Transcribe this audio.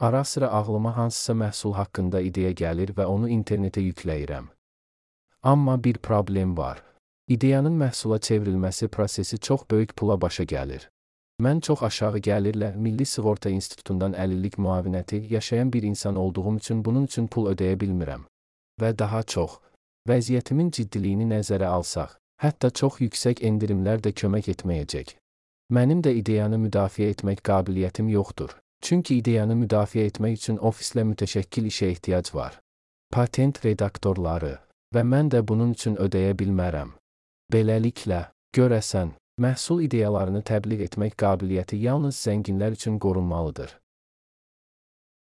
Ara sıra ağlıma hansısa məhsul haqqında ideya gəlir və onu internetə yükləyirəm. Amma bir problem var. İdeyanın məhsula çevrilməsi prosesi çox böyük pula başa gəlir. Mən çox aşağı gəlirlə Milli Sığorta İnstitutundan əlillik müavinəti yaşayan bir insan olduğum üçün bunun üçün pul ödəyə bilmirəm. Və daha çox, vəziyyətimin ciddiliyini nəzərə alsaq, hətta çox yüksək endirimlər də kömək etməyəcək. Mənim də ideyanı müdafiə etmək qabiliyyətim yoxdur. Çünki ideyanı müdafiə etmək üçün ofislə mütəşəkkil işə ehtiyac var. Patent redaktorları və mən də bunun üçün ödəyə bilmərəm. Beləliklə, görəsən, məhsul ideyalarını təbliğ etmək qabiliyyəti yalnız zənginlər üçün qorunmalıdır.